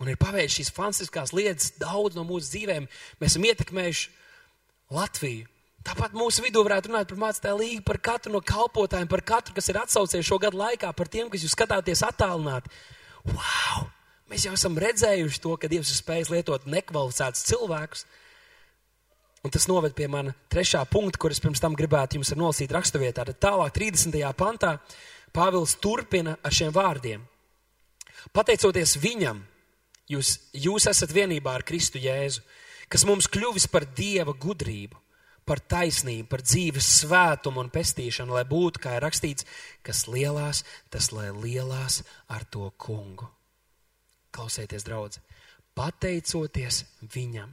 un ir paveicis šīs fantastiskās lietas daudz no mūsu dzīvēm. Mēs esam ietekmējuši Latviju. Tāpat mūsu vidū varētu runāt par mācītāju līgu, par katru no kalpotājiem, par katru, kas ir atsaucies šo gadu laikā, par tiem, kas jūs skatāties attālināti. Wow! Mēs jau esam redzējuši to, ka Dievs ir spējis lietot nekvalificētus cilvēkus. Un tas noved pie mana trešā punkta, kuras pirms tam gribētu jums nolasīt raksturvietā. Tad tālāk, 30. pantā, Pāvils turpina ar šiem vārdiem. Pateicoties viņam, jūs, jūs esat vienībā ar Kristu Jēzu, kas mums kļuvis par Dieva gudrību par taisnību, par dzīves svētumu un pestīšanu, lai būtu, kā ir rakstīts, kas lielās, tas lai lielās ar to kungu. Klausieties, draugi, pateicoties viņam,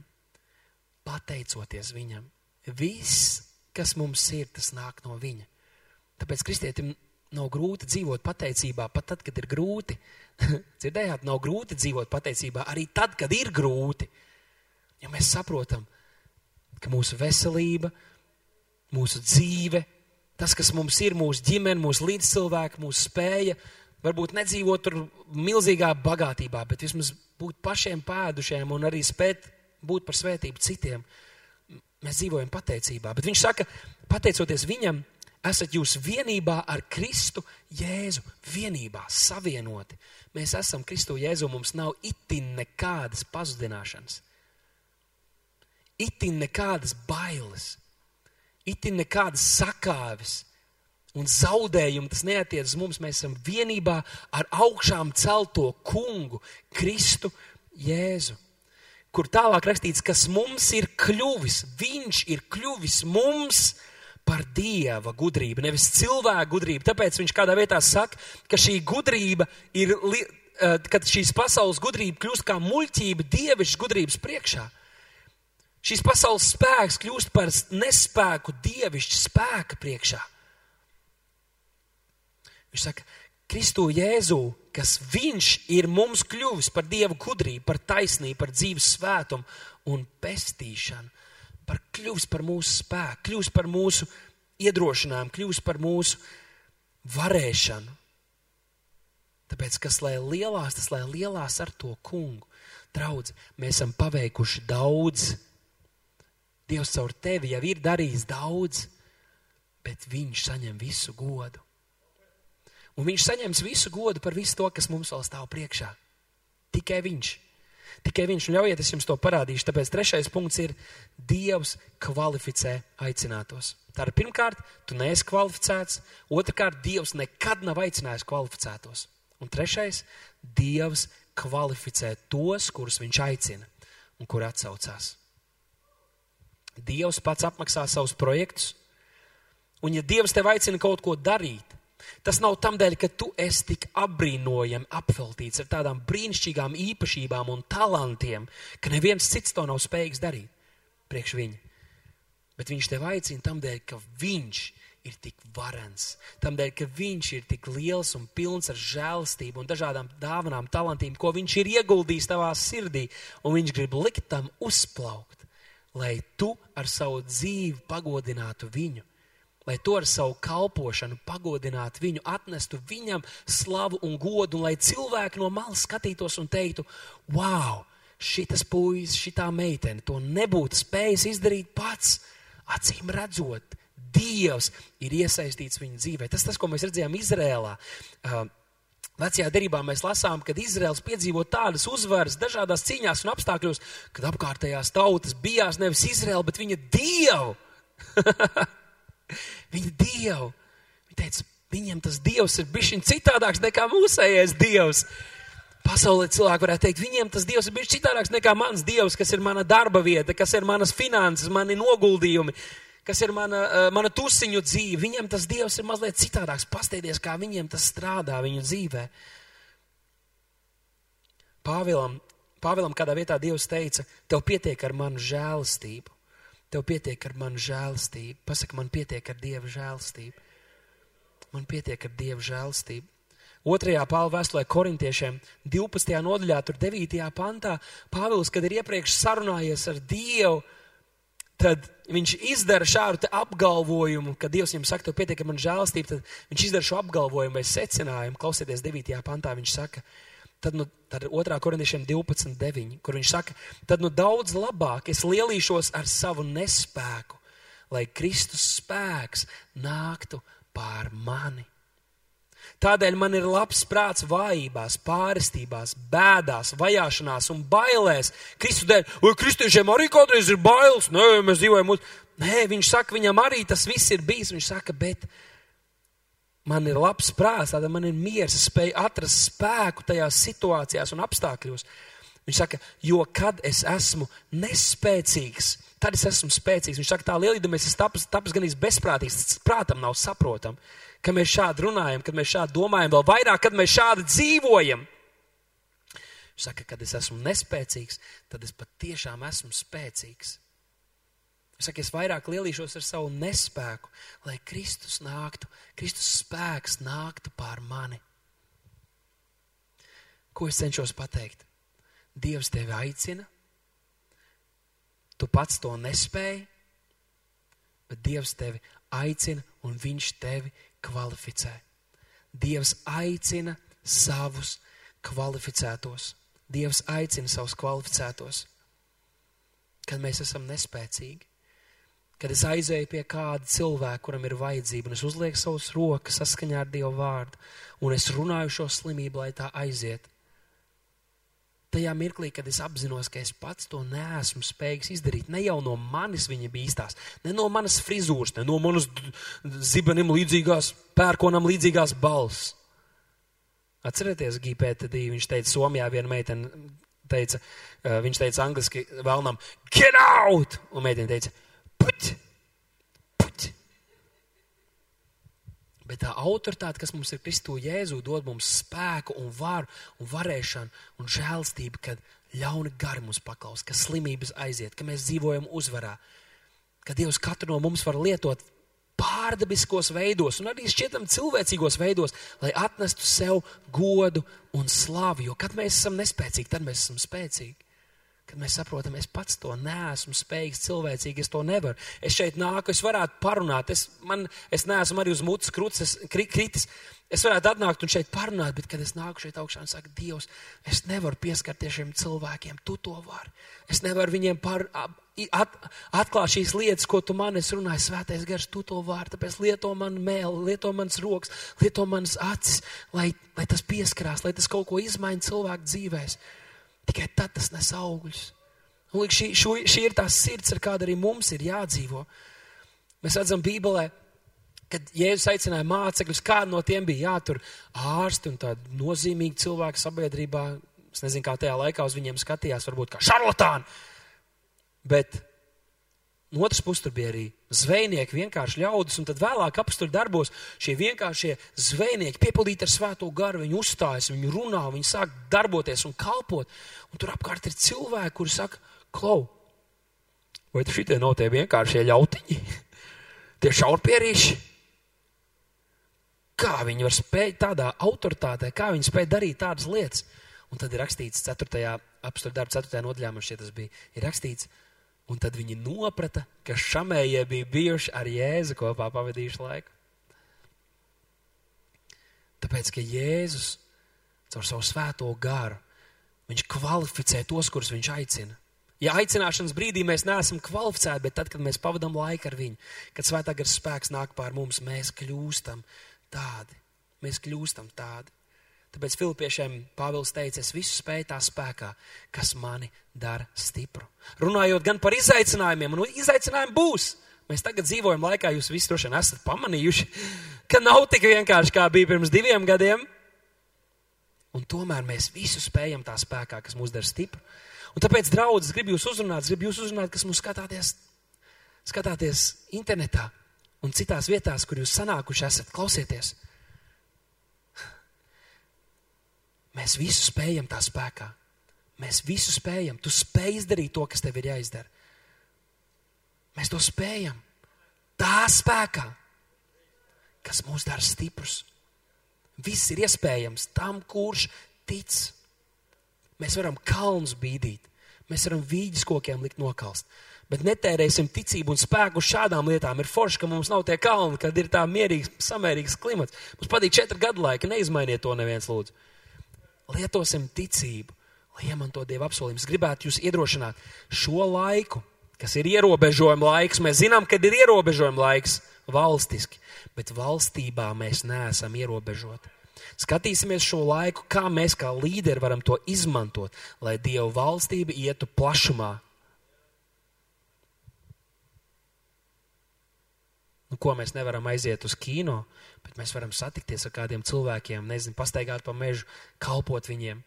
pateicoties viņam, viss, kas mums ir, tas nāk no viņa. Tāpēc kristietim nav grūti dzīvot pateicībā, pat tad, kad ir grūti. Dzirdējāt, nav grūti dzīvot pateicībā, arī tad, kad ir grūti. Ja mēs saprotam, ka mūsu veselība, mūsu dzīve, tas, kas mums ir, mūsu ģimene, mūsu līdzcilvēki, mūsu spēja, varbūt nedzīvot tur milzīgā bagātībā, bet vismaz būt pašiem pēdušiem un arī spēt būt par svētību citiem. Mēs dzīvojam pateicībā, bet viņš saka, pateicoties viņam, esat jūs vienībā ar Kristu Jēzu, vienībā, savienoti. Mēs esam Kristu Jēzu, mums nav itin nekādas pazudināšanas itin nekādas bailes, itin nekādas sakāves un zaudējumi. Tas neatiec uz mums. Mēs esam vienībā ar augšām celto kungu, Kristu Jēzu. Kur tālāk rakstīts, kas mums ir kļuvis, viņš ir kļuvis mums par dieva gudrību, nevis cilvēku gudrību. Tāpēc viņš kādā vietā saka, ka šī gudrība ir, eh, kad šīs pasaules gudrība kļūst kā muļķība dievišķas gudrības priekšā. Šīs pasaules spēks kļūst par nespēku dievišķu spēka priekšā. Viņš saka, Kristu Jēzu, kas viņš ir mums kļuvis par dievu gudrību, par taisnību, par dzīves svētumu un pestīšanu, par kļuvis par mūsu spēku, kļuvis par mūsu iedrošinājumu, kļuvis par mūsu varēšanu. Tāpēc, kas lai lielās, tas lai lielās ar to kungu. Draudz, mēs esam paveikuši daudz Dievs caur tevi jau ir darījis daudz, bet Viņš saņem visu godu. Un Viņš saņems visu godu par visu to, kas mums vēl stāv priekšā. Tikai Viņš. Tikai Viņš. Un ļaujiet, es jums to parādīšu. Tāpēc trešais punkts ir Dievs kvalificē aicinātos. Tā ir pirmkārt, tu neesi kvalificēts. Otrakārt, Dievs nekad nav aicinājis kvalificētos. Un trešais, Dievs kvalificē tos, kurus Viņš aicina un kur atsaucās. Dievs pats apmaksā savus projektus. Un, ja Dievs tev aicina kaut ko darīt, tas nav tam dēļ, ka tu esi tik apbrīnojami apveltīts ar tādām brīnišķīgām īpašībām un talantiem, ka neviens cits to nav spējīgs darīt priekš viņa. Bet viņš tev aicina tam dēļ, ka viņš ir tik varens, tam dēļ, ka viņš ir tik liels un pilns ar žēlastību un dažādām dāvanām, talantiem, ko viņš ir ieguldījis tavā sirdī, un viņš grib likt tam uzplaukt lai tu ar savu dzīvi pagodinātu viņu, lai tu ar savu kalpošanu pagodinātu viņu, atnestu viņam slavu un godu, un lai cilvēki no malas skatītos un teiktu, wow, šitas puisis, šitā meitene to nebūtu spējis izdarīt pats, acīm redzot. Dievs ir iesaistīts viņa dzīvē. Tas, tas ko mēs redzējām Izrēlā. Uh, Vecajā derībā mēs lasām, ka Izraels piedzīvo tādas uzvaras dažādās cīņās un apstākļos, kad apkārtējās tautas bijās nevis Izraela, bet viņa dievu. viņa dievu. Viņa teica, viņiem tas dievs ir bijis citādāks nekā mūsējais dievs. Pasaulē cilvēki varētu teikt, viņiem tas dievs ir bijis citādāks nekā mans dievs, kas ir mana darba vieta, kas ir manas finanses, mani noguldījumi kas ir mana, eh, mana tusiņu dzīve. Viņam tas Dievs ir mazliet citādāks. Pasteidies, kā viņiem tas strādā viņu dzīvē. Pāvilam, Pāvilam kādā vietā Dievs teica, tev pietiek ar manu žēlastību. Tev pietiek ar manu žēlastību. Pasaka, man pietiek ar Dieva žēlastību. Man pietiek ar Dieva žēlastību. Otrajā pāla vēstulē korintiešiem 12. nodaļā, tur 9. pantā, Pāvils, kad ir iepriekš sarunājies ar Dievu, tad viņš izdara šādu apgalvojumu, ka Dievs viņam saka, tev pietiek ar manu žēlastību, tad viņš izdara šo apgalvojumu vai secinājumu, klausieties 9. pantā, viņš saka, tad, nu, tad 2. korintiešiem 12, 9, kur viņš saka, tad nu daudz labāk es lielīšos ar savu nespēku, lai Kristus spēks nāktu pār mani. Tādēļ man ir labs prāts vājībās, pārestībās, bēdās, vajāšanās un bailēs. Kristu dēļ, vai kristiešiem arī kādreiz ir bailes? Nē, mēs dzīvojam uz. Nē, viņš saka, viņam arī tas viss ir bijis. Viņš saka, bet man ir labs prāts, tāda man ir miers, es spēju atrast spēku tajās situācijās un apstākļos. Viņš saka, jo kad es esmu nespēcīgs, tad es esmu spēcīgs. Viņš saka, tā lielīdamies, es tapis, tapis gan bezprātīgs, tas prātam nav saprotam, ka mēs šādi runājam, kad mēs šādi domājam, vēl vairāk, kad mēs šādi dzīvojam. Viņš saka, kad es esmu nespēcīgs, tad es patiešām esmu spēcīgs. Es saku, es vairāk lielīšos ar savu nespēku, lai Kristus nāktu, Kristus spēks nāktu pār mani. Ko es cenšos pateikt? Dievs tevi aicina, tu pats to nespēji, bet Dievs tevi aicina un Viņš tevi kvalificē. Dievs aicina savus kvalificētos. Dievs aicina savus kvalificētos, kad mēs esam nespēcīgi. Kad es aizēju pie kāda cilvēka, kuram ir vajadzība, un es uzlieku savus rokas saskaņā ar Dievu vārdu, un es runāju šo slimību, lai tā aiziet. Tajā mirklī, kad es apzinos, ka es pats to neesmu spējīgs izdarīt, ne jau no manis viņa bija īstās, ne no manas frizūras, ne no manas zibenim līdzīgās, pērkonam līdzīgās balss. Atcerieties, Gipētadī, viņš teica, Somijā viena meitene teica, uh, viņš teica angliski vēlnam, get out! Un meitene teica, puķ, Bet tā autoritāte, kas mums ir Kristū Jēzu, dod mums spēku un varu un varēšanu un žēlstību, kad ļauni gari mums paklaus, ka slimības aiziet, ka mēs dzīvojam uzvarā, ka Dievs katru no mums var lietot pārdabiskos veidos un arī šķietam cilvēcīgos veidos, lai atnestu sev godu un slavu. Jo kad mēs esam nespēcīgi, tad mēs esam spēcīgi. Kad mēs saprotam, es pats to neesmu spējīgs cilvēcīgi, es to nevaru. Es šeit nāku, es varētu parunāt, es, man, es neesmu arī uz mutes krucis, kri, kritis. Es varētu atnākt un šeit parunāt, bet kad es nāku šeit augšā un saku, Dievs, es nevaru pieskarties šiem cilvēkiem, tu to vari. Es nevaru viņiem par, at, atklāt šīs lietas, ko tu man esi runājis, svētais gars, tu to vari. Tāpēc lieto man mēlu, lieto manas rokas, lieto manas acis, lai, lai tas pieskarās, lai tas kaut ko izmaina cilvēku dzīvēm. Tikai tad tas nes augļus. Un šī, šo, šī ir tā sirds, ar kādu arī mums ir jādzīvo. Mēs redzam Bībelē, kad Jēzus aicināja mācekļus, kādi no tiem bija jātur ārsti un tādi nozīmīgi cilvēki sabiedrībā. Es nezinu, kā tajā laikā uz viņiem skatījās, varbūt kā šarlatāni. Bet No otras puses, tur bija arī zvejnieki, vienkārši ļaudis, un tad vēlāk apstākļu darbos šie vienkāršie zvejnieki, piepildīti ar svēto garu, viņi uzstājas, viņi runā, viņi sāk darboties un kalpot. Un tur apkārt ir cilvēki, kuri saka, klau, vai tu šitie nav tie vienkāršie ļautiņi, tie šaurpierīši? Kā viņi var spēt tādā autoritātē, kā viņi spēj darīt tādas lietas? Un tad ir rakstīts 4. apstākļu darbu, 4. nodaļā, man šķiet, tas bija, rakstīts, Un tad viņi noprata, ka šamējie bija bijuši ar Jēzu kopā pavadījuši laiku. Tāpēc, ka Jēzus caur savu svēto garu, viņš kvalificē tos, kurus viņš aicina. Ja aicināšanas brīdī mēs neesam kvalificēti, bet tad, kad mēs pavadām laiku ar viņu, kad svētā gara spēks nāk pār mums, mēs kļūstam tādi. Mēs kļūstam tādi. Tāpēc Filipiešiem Pāvils teica, es visu spēju tā spēkā, kas mani dara stipru. Runājot gan par izaicinājumiem, un izaicinājumi būs. Mēs tagad dzīvojam laikā, jūs visi droši vien esat pamanījuši, ka nav tik vienkārši, kā bija pirms diviem gadiem. Un tomēr mēs visu spējam tā spēkā, kas mūs dara stipru. Un tāpēc, draugs, gribu jūs uzrunāt, gribu jūs uzrunāt, kas mūs skatāties, skatāties internetā un citās vietās, kur jūs sanākuši esat. Klausieties! Mēs visu spējam tā spēkā. Mēs visu spējam. Tu spēj izdarīt to, kas tev ir jāizdara. Mēs to spējam. Tā spēkā, kas mūs dara stiprus. Viss ir iespējams tam, kurš tic. Mēs varam kalnus bīdīt, mēs varam vīģis kokiem likt nokalst. Bet netērēsim ticību un spēku šādām lietām. Ir forši, ka mums nav tie kalni, kad ir tā mierīgs, samērīgs klimats. Mums patīk četri gadu laika, neizmainiet to neviens lūdzu lietosim ticību, lai iemanto Dieva apsolījumus. Gribētu jūs iedrošināt šo laiku, kas ir ierobežojuma laiks. Mēs zinām, kad ir ierobežojuma laiks valstiski, bet valstībā mēs neesam ierobežoti. Skatīsimies šo laiku, kā mēs kā līderi varam to izmantot, lai Dieva valstība ietu plašumā. Nu, ko mēs nevaram aiziet uz kino, bet mēs varam satikties ar kādiem cilvēkiem, nezinu, pastaigāt pa mežu, kalpot viņiem,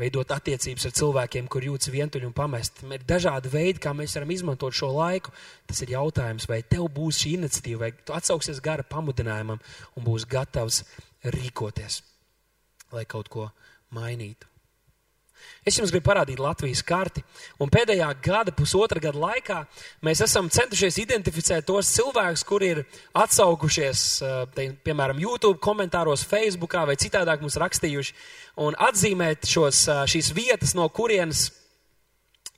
veidot attiecības ar cilvēkiem, kur jūtas vientuļi un pamest. Ir dažādi veidi, kā mēs varam izmantot šo laiku. Tas ir jautājums, vai tev būs šī iniciatīva, vai tu atsauksies gara pamudinājumam un būs gatavs rīkoties lai kaut ko mainītu. Es jums gribu parādīt Latvijas karti, un pēdējā gada, pusotra gada laikā mēs esam centušies identificēt tos cilvēkus, kuri ir atsaukušies, te, piemēram, YouTube komentāros, Facebookā vai citādāk mums rakstījuši, un atzīmēt šos, šīs vietas, no kurienes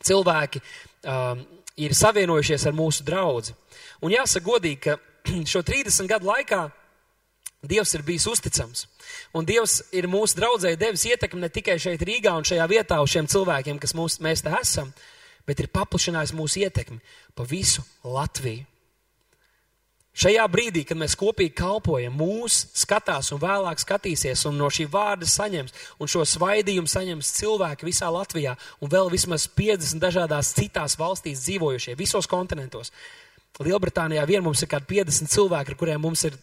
cilvēki um, ir savienojušies ar mūsu draugu. Un jāsaka godīgi, ka šo 30 gadu laikā Dievs ir bijis uzticams. Un Dievs ir mūsu draudzēji devis ietekmi ne tikai šeit Rīgā un šajā vietā uz šiem cilvēkiem, kas mūs, mēs te esam, bet ir paplašinājis mūsu ietekmi pa visu Latviju. Šajā brīdī, kad mēs kopīgi kalpojam, mūs skatās un vēlāk skatīsies un no šī vārda saņems, un šo svaidījumu saņems cilvēki visā Latvijā un vēl vismaz 50 dažādās citās valstīs dzīvojušie, visos kontinentos. Lielbritānijā vien mums ir kādi 50 cilvēki, ar kuriem mums ir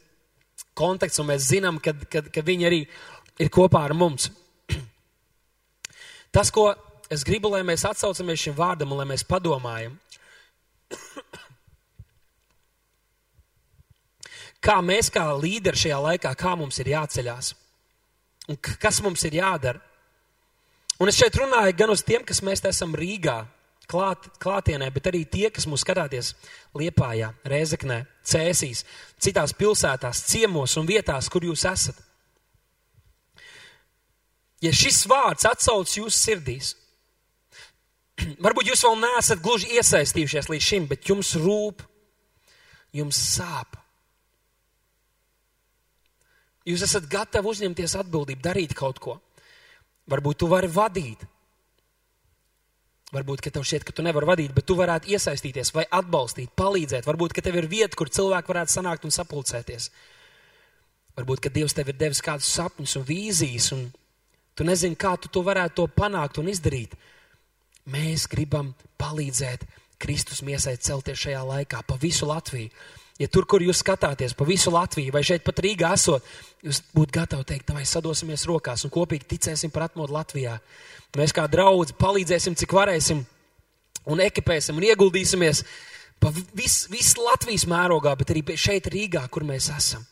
konteksts, un mēs zinām, ka, ka, ka viņi arī ir kopā ar mums. Tas, ko es gribu, lai mēs atsaucamies šim vārdam un lai mēs padomājam, kā mēs kā līderi šajā laikā, kā mums ir jāceļās un kas mums ir jādara. Un es šeit runāju gan uz tiem, kas mēs esam Rīgā, klāt, klātienē, bet arī tie, kas mūs skatāties Liepājā, Rēzeknē, Cēsīs, citās pilsētās, ciemos un vietās, kur jūs esat. Ja šis vārds atsauc jūsu sirdīs, varbūt jūs vēl neesat gluži iesaistījušies līdz šim, bet jums rūp, jums sāp. Jūs esat gatavi uzņemties atbildību, darīt kaut ko. Varbūt tu vari vadīt, Varbūt, ka tev šķiet, ka tu nevari vadīt, bet tu varētu iesaistīties vai atbalstīt, palīdzēt. Varbūt, ka tev ir vieta, kur cilvēki varētu sanākt un sapulcēties. Varbūt, ka Dievs tev ir devis kādus sapņus un vīzijas, un tu nezini, kā tu to varētu to panākt un izdarīt. Mēs gribam palīdzēt Kristus miesai celties šajā laikā pa visu Latviju. Ja tur, kur jūs skatāties pa visu Latviju, vai šeit pat Rīgā esot, jūs būtu gatavi teikt, vai sadosimies rokās un kopīgi ticēsim par atmodu Latvijā. Mēs kā draugi palīdzēsim, cik varēsim, un ekipēsim un ieguldīsimies visu vis Latvijas mērogā, bet arī šeit Rīgā, kur mēs esam.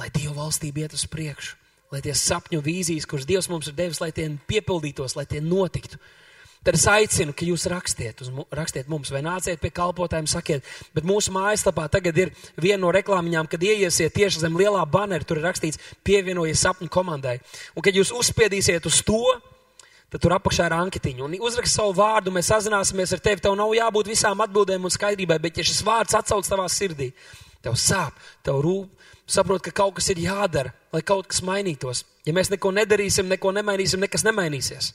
Lai Dieva valstība iet uz priekšu, lai tie sapņu vīzijas, kuras Dievs mums ir devis, lai tie piepildītos, lai tie notiktu tad es aicinu, ka jūs rakstiet, uz, rakstiet mums vai nāciet pie kalpotājiem, sakiet, bet mūsu mājaslapā tagad ir viena no reklāmiņām, kad ieiesiet tieši zem lielā banera, tur ir rakstīts pievienojies sapņu komandai. Un kad jūs uzspiedīsiet uz to, tad tur apakšā ir anketiņa. Uzrakst savu vārdu, mēs sazināsimies ar tevi. Tev nav jābūt visām atbildēm un skaidrībai, bet ja šis vārds atsauc tavā sirdī, tev sāp, tev rūp, saprot, ka kaut kas ir jādara, lai kaut kas mainītos. Ja mēs neko nedarīsim, neko nemainīsim, nekas nemainīsies.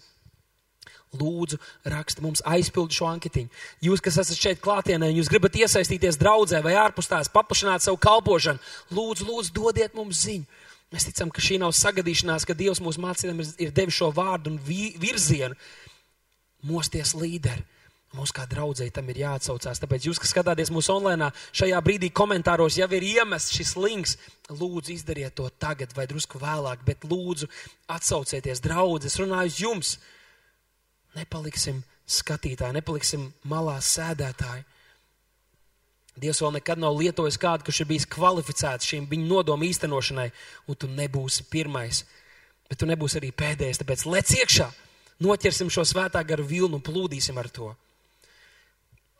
Lūdzu, raksta mums aizpildu šo anketiņu. Jūs, kas esat šeit klātienē, jūs gribat iesaistīties draudzē vai ārpus tās, paplašināt savu kalpošanu, lūdzu, lūdzu, dodiet mums ziņu. Mēs ticam, ka šī nav sagadīšanās, ka Dievs mūsu mācībām ir, ir devis šo vārdu un vi, virzienu. Mosties līderi. Mums kā draudzēji tam ir jāatsaucās. Tāpēc jūs, kas skatāties mūsu online, šajā brīdī komentāros jau ir iemests šis links. Lūdzu, izdariet to tagad vai drusku vēlāk, bet lūdzu atsaucieties draudzes, runāju jums nepaliksim skatītāji, nepaliksim malā sēdētāji. Dievs vēl nekad nav lietojis kādu, kurš ir bijis kvalificēts šīm viņa nodomu īstenošanai, un tu nebūsi pirmais, bet tu nebūsi arī pēdējais. Tāpēc lec iekšā, noķersim šo svētā garu vilnu un plūdīsim ar to.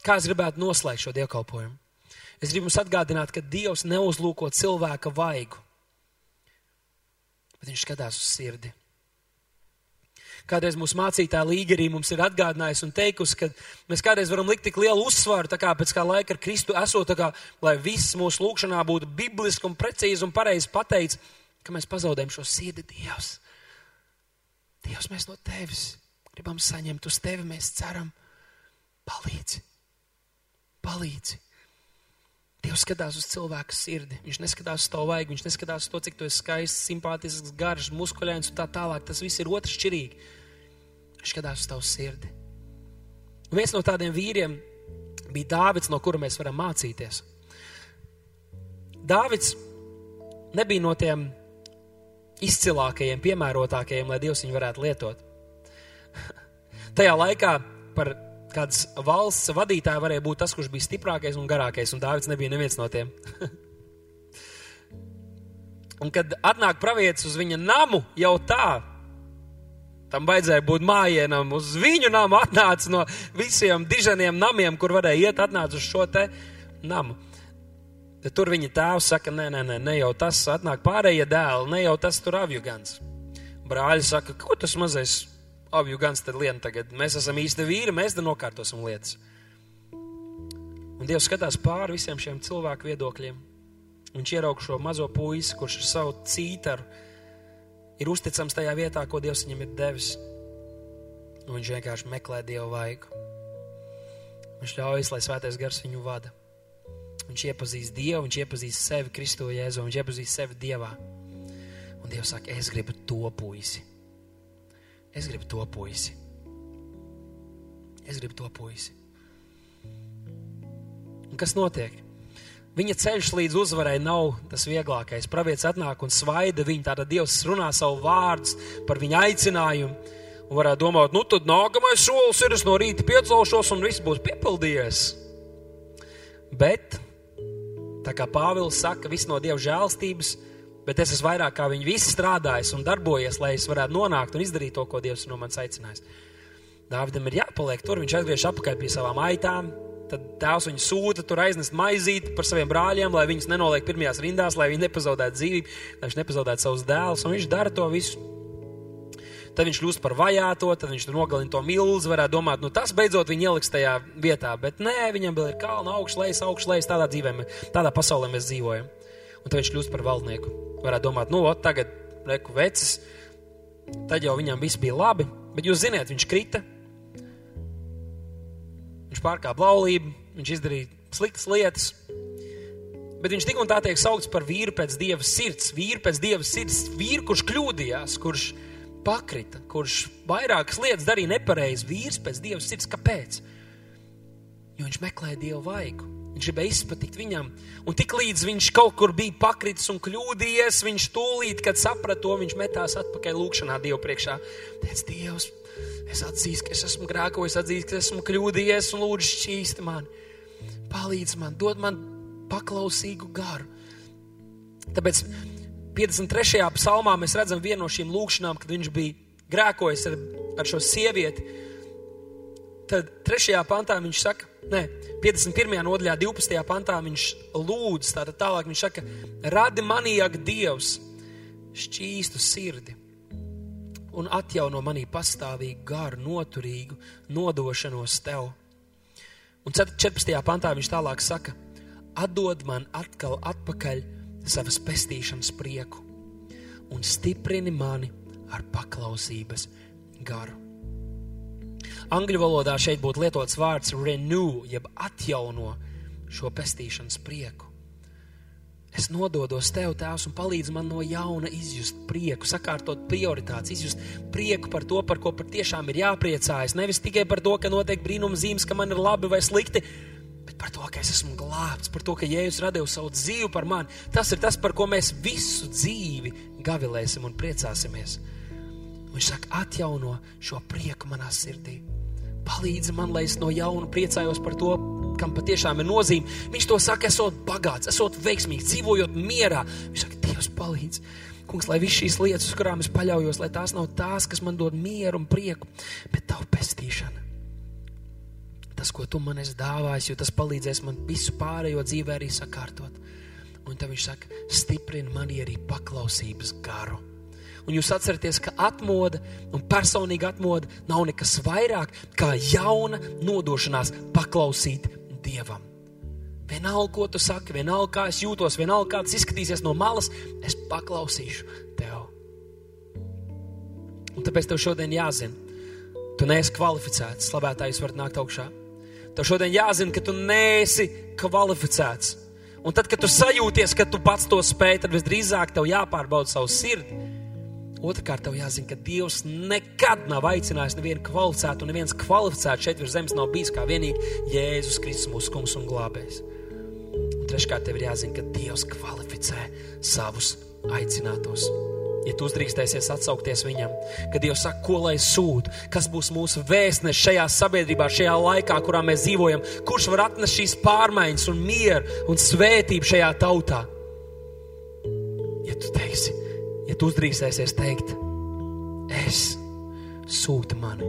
Kā es gribētu noslēgt šo dievkalpojumu? Es gribu jums atgādināt, ka Dievs neuzlūko cilvēka vaigu, bet viņš skatās uz sirdi. Kādreiz mūsu mācītāja līgerī mums ir atgādinājusi un teikusi, ka mēs kādreiz varam likt tik lielu uzsvaru, tā kā pēc kā laika ar Kristu esot, kā, lai viss mūsu lūkšanā būtu bibliski un precīzi un pareizi pateicis, ka mēs pazaudējam šo sirdi Dievs. Dievs, mēs no Tevis gribam saņemt, uz Tevi mēs ceram, palīdzi. palīdzi. Dievs skatās uz cilvēku sirdi. Viņš neskatās uz tavu vaigu, viņš neskatās uz to, cik tu esi skaists, simpātisks, garš, muskuļains un tā tālāk. Tas viss ir otršķirīgi. Viņš skatās uz tavu sirdi. Un viens no tādiem vīriem bija Dāvids, no kura mēs varam mācīties. Dāvids nebija no tiem izcilākajiem, piemērotākajiem, lai Dievs viņu varētu lietot. Tajā laikā par kādas valsts vadītāju varēja būt tas, kurš bija stiprākais un garākais, un Dārvids nebija neviens no tiem. un kad atnāk pravietis uz viņa namu, jau tā, tam vajadzēja būt mājienam, uz viņu namu atnāca no visiem diženiem namiem, kur varēja iet, atnāca uz šo te namu. Tad tur viņa tēvs saka, nē, nē, nē, ne jau tas atnāk pārējie dēli, ne jau tas tur avju gans. Brāļi saka, ko tas mazais avju gans tad lien tagad. Mēs esam īsti vīri, mēs te nokārtosim lietas. Un Dievs skatās pāri visiem šiem cilvēku viedokļiem. Viņš ieraug šo mazo puisi, kurš ar savu cītaru ir uzticams tajā vietā, ko Dievs viņam ir devis. Un viņš vienkārši meklē Dievu vaigu. Viņš ļaujas, lai svētais gars viņu vada. Viņš iepazīst Dievu, viņš iepazīst sevi Kristo Jēzu, viņš iepazīst sevi Dievā. Un Dievs saka, es gribu to puisi. Es gribu to puisi. Es gribu to puisi. Un kas notiek? Viņa ceļš līdz uzvarai nav tas vieglākais. Pravietis atnāk un svaida viņu, tāda Dievs runā savu vārdus par viņa aicinājumu. Un varētu domāt, nu tad nākamais solis ir, es no rīta piecelšos un viss būs piepildījies. Bet, tā kā Pāvils saka, viss no Dieva žēlstības, bet es esmu vairāk kā viņi visi strādājis un darbojies, lai es varētu nonākt un izdarīt to, ko Dievs no manis aicinājis. Dāvidam ir jāpaliek tur, viņš atgriežas atpakaļ pie savām aitām. Tad tēvs viņu sūta tur aiznest maizīti par saviem brāļiem, lai viņus nenoliek pirmajās rindās, lai viņi nepazaudētu dzīvību, lai viņš nepazaudētu savus dēlus. Un viņš dara to visu. Tad viņš kļūst par vajāto, tad viņš nogalina to milzu. Varētu domāt, nu tas beidzot viņu ieliks tajā vietā. Bet nē, viņam vēl ir kalna augšs, lejas. Tādā dzīvē, tādā pasaulē mēs dzīvojam. Un tad viņš kļūst par valdnieku. Varētu domāt, nu, ot, tagad, reku, vecs, tad jau viņam viss bija labi. Bet jūs zināt, viņš krita, viņš pārkāpa laulību, viņš izdarīja sliktas lietas. Bet viņš tik un tā tiek saukts par vīru pēc dieva sirds, vīru pēc dieva sirds, vīru, kurš kļūdījās, kurš pakrita, kurš vairākas lietas darīja nepareizi, vīrs pēc dieva sirds. Kāpēc? Jo viņš meklēja dievu vaigu. Viņš gribēja izpatikt viņam. Un tik līdz viņš kaut kur bija pakritis un kļūdījies, viņš tūlīt, kad saprata to, viņš metās atpakaļ lūkšanā Dievu priekšā. Teic, Dievs, es atzīstu, ka es esmu grēkojis, atzīstu, ka esmu kļūdījies un lūdzu šķīsti man. Palīdz man, dod man paklausīgu garu. Tāpēc 53. psalmā mēs redzam vienu no šīm lūkšanām, kad viņš bija grēkojis ar, ar šo sievieti. Tad 3. pantā viņš saka, Nē, 51. nodaļā, 12. pantā viņš lūdz, tātad tālāk viņš saka, radi manī, ak, Dievs, šķīstu sirdi un atjauno manī pastāvīgu garu, noturīgu nodošanos tev. Un 14. pantā viņš tālāk saka, atdod man atkal atpakaļ savas pestīšanas prieku un stiprini mani ar paklausības garu. Angļu valodā šeit būtu lietots vārds renew, jeb atjauno šo pestīšanas prieku. Es nododos tev, Tēvs, un palīdzi man no jauna izjust prieku, sakārtot prioritātes, izjust prieku par to, par ko patiešām ir jāpriecājas. Nevis tikai par to, ka notiek brīnuma zīmes, ka man ir labi vai slikti, bet par to, ka es esmu glābts, par to, ka Jēzus radīja savu dzīvi par mani. Tas ir tas, par ko mēs visu dzīvi gavilēsim un priecāsimies. Viņš saka, atjauno šo prieku manā sirdī palīdzi man, lai es no jauna priecājos par to, kam patiešām ir nozīme. Viņš to saka, esot bagāts, esot veiksmīgs, dzīvojot mierā. Viņš saka, Dievs, palīdzi. Kungs, lai visas šīs lietas, uz kurām es paļaujos, lai tās nav tās, kas man dod mieru un prieku, bet tavu pestīšana. Tas, ko tu man esi dāvājis, jo tas palīdzēs man visu pārējo dzīvē arī sakārtot. Un tad viņš saka, stiprini manī arī paklausības garu Un jūs atceraties, ka atmoda un personīga atmoda nav nekas vairāk kā jauna nodošanās paklausīt Dievam. Vienalga, ko tu saki, vienalga, kā es jūtos, vienalga, kā tas izskatīsies no malas, es paklausīšu tev. Un tāpēc tev šodien jāzina, tu neesi kvalificēts, slavētājs var nākt augšā. Tev šodien jāzina, ka tu neesi kvalificēts. Un tad, kad tu sajūties, ka tu pats to spēj, tad visdrīzāk tev jāpārbauda savu sirdi. Otrakārt, tev jāzina, ka Dievs nekad nav aicinājis nevienu kvalificētu, un neviens kvalificēts šeit virs zemes nav bijis kā vienīgi Jēzus Kristus, mūsu kungs un glābējs. Un treškārt, tev ir jāzina, ka Dievs kvalificē savus aicinātos ja tu uzdrīkstēsies atsaukties viņam, kad Dievs saka, ko lai sūta, kas būs mūsu vēstnesis šajā sabiedrībā, šajā laikā, kurā mēs dzīvojam, kurš var atnest šīs pārmaiņas un mieru un svētību šajā tautā. Ja tu teiksi, ja tu uzdrīkstēsies teikt, es sūta mani,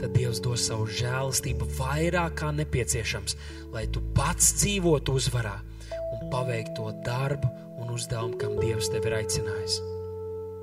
tad Dievs dos savu žēlastību vairāk kā nepieciešams, lai tu pats dzīvotu uzvarā un paveiktu to darbu un uzdevumu, kam Dievs tevi ir aicinājis.